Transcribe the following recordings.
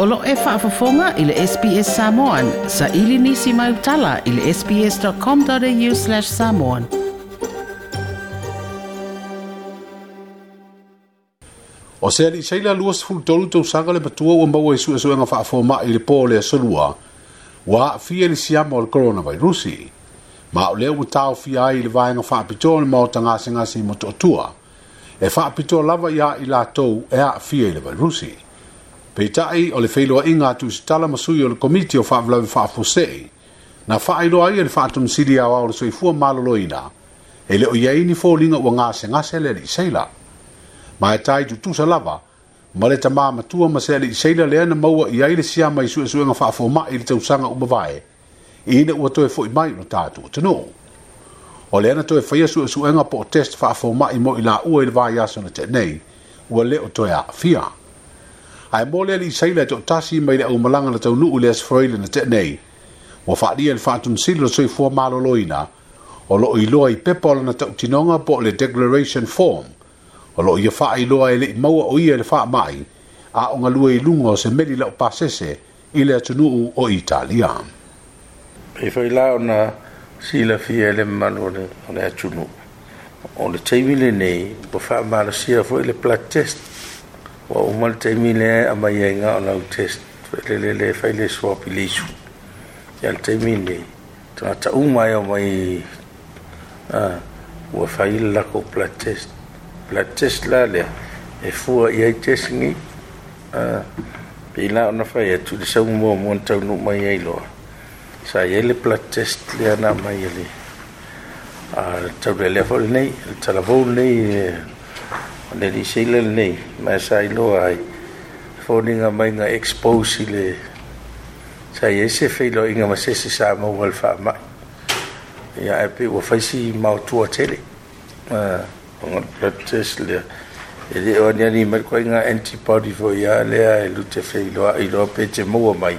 Olo e whaafafonga i le SPS Samoan. Sa ili nisi mai utala i le sps.com.au slash samoan. O se ali seila lua sifulu tolu tau sanga le matua ua maua i sua suenga whaafoma i le pō le asolua. Wa fia le siama o le coronavirusi. Ma o leo utao fia ai le vaenga whaapito le mautanga singasi mo totua. E whaapito lava ia i la tau e a fia i le virusi. peitaʻi o le feiloaʻiga atu i se tala ma sui o le komiti o faavelave faafoseʻi na faailoa ai e le faatonosili aoao le soifua maloloina e leʻo i ai ni foliga ua gasegase le aliʻiseila ma e taitutusa lava ma le tamā matua ma se aliʻiseila lea na maua i ai le siama i suʻesuʻega faafomaʻi i le tausaga uma vae ina ua toe foʻi mai ona tatou atunuu o lea na toe faia suʻesuʻega po o test faafomaʻi mo i laʻua i le vaiaso na teʻanei ua leʻo toe aafia ai mole ali saila e tasi mai le aumalaga le taunuu i le asfaraile na teʻanei ua faaalia i le i le soifua loina o loo iloa i pepa o lana tinonga po le declaration form o lo fa ia lo ai e le maua e o ia i le faamaʻi aʻogalua i luga o se meli laʻu pasese i le atunuu o italia e pei failā ona silafia e le mamalu o le atunuu o le taimi lenei ua sia foʻi le blood test wa umal taimile ama yenga ya ona test le le le faile swap lisu ya taimile ta ta uma ya mai a wa faile la ko plat test plat test la le e fu ya testingi a pila ona faile tu sa mo mo ta no mai ai lo sa ye le plat le ana mai le. a ta le le fol nei ta la vol nei e, le di le nei ma sai lo ai foninga mai nga expose le sai ese feilo inga ma se se sa mo wal fa mai ia e pe o faisi mau tua tele ma on le test le e le o ni mai ko inga antibody fo ya le ai lu te feilo ai lo pe te mo mai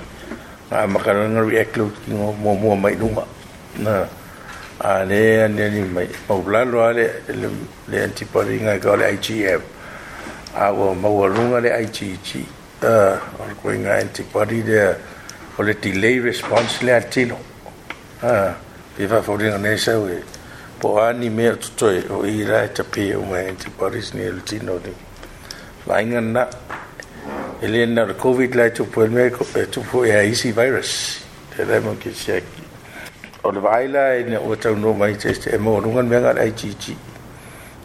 ma ma ka nga react lo ki mo mo mai ma na a le ane ni mai o blalo ale le le nga ko le IGF a o mawalunga le IGG uh, or ko inga antipari de o le delay response le atino, ah e va foringa ne sa we po ani me tutoi o ira te pe o mai antipari ni le tino de lainga na ele na covid la tu po me tu po e isi virus te le mo ki check o le vaila e ne o tau no mai test e mo rungan me ngar ai chichi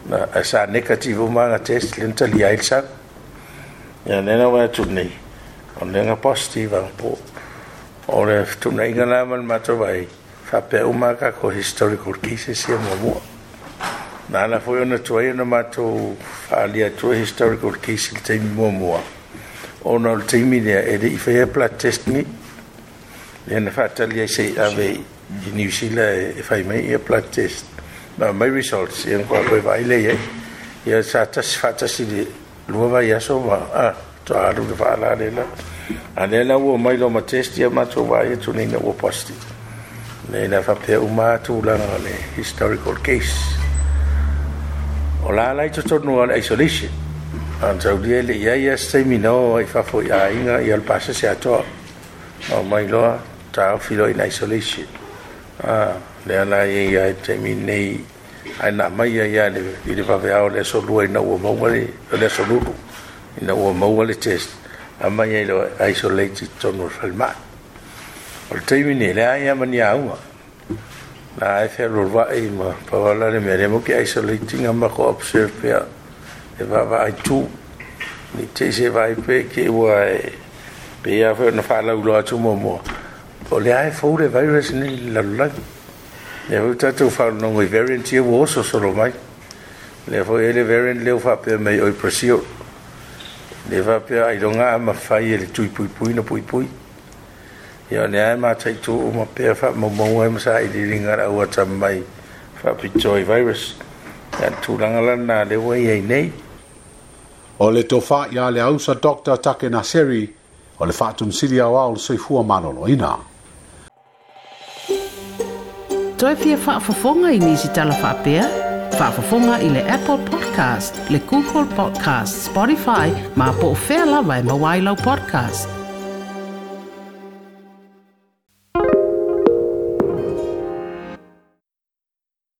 na asa negative uma manga test len tali ai sa ya nena wa tu nei o le nga positive ang po o le tu nei man ma to vai fa pe uma manga ko historical cases e mo mo na na foi ona tu ai na ma to fa tu historical case te mo mo ona o te mi ne e i fa plat test ni le na fa tali ai sei avei i New Zealand e fai mai i a blood test. Ma mai results i an kua koe vai le iei. I a sa tasi fatasi di lua vai aso ma a to aru de vai la le la. A le la ua mai lo ma test i a mato vai e tunei na ua posti. Ne na fa pe u mātu lana le historical case. O la lai to tonu al isolation. An tau dia le iei a seminau i fafo i a inga i al pasa se atoa. O oh, mai loa tau filo in isolation. Ah, le ala ye ya temi nei ai na mai ya ya le ile va ve ao le so lu ai na o mau le le so lu ina o mau le test a mai ya lo isolated tonu salma ol temi nei le ai ma ni au na ai fe lu va ai ma pa wala le mere mo ki isolating ma ko observe pe e va va ai tu ni te se vai pe ki wa e. pe ya fe na fa la u lo atu mo mo o le ae fou le virus ni le lalolagi le hoi tatou faalanogo i variant ia ua oso solo mai le foi ai e le variant leu faapea mai oi prasio le faapea ailoga a mafai e le tuipuipui na puipui ia o leae mataituu ma pea faamaumau ai ma sa ililiga la aua tamamai faapitoa i virus ia le tulaga lana leu ai ai nei o le tofā iā le ausa dr takenaseri o le faatunusili aoao le soifua manoloina Toi pia in i nisi talawha pia. i le Apple Podcast, le Google Podcast, Spotify, maar po o whea e podcast.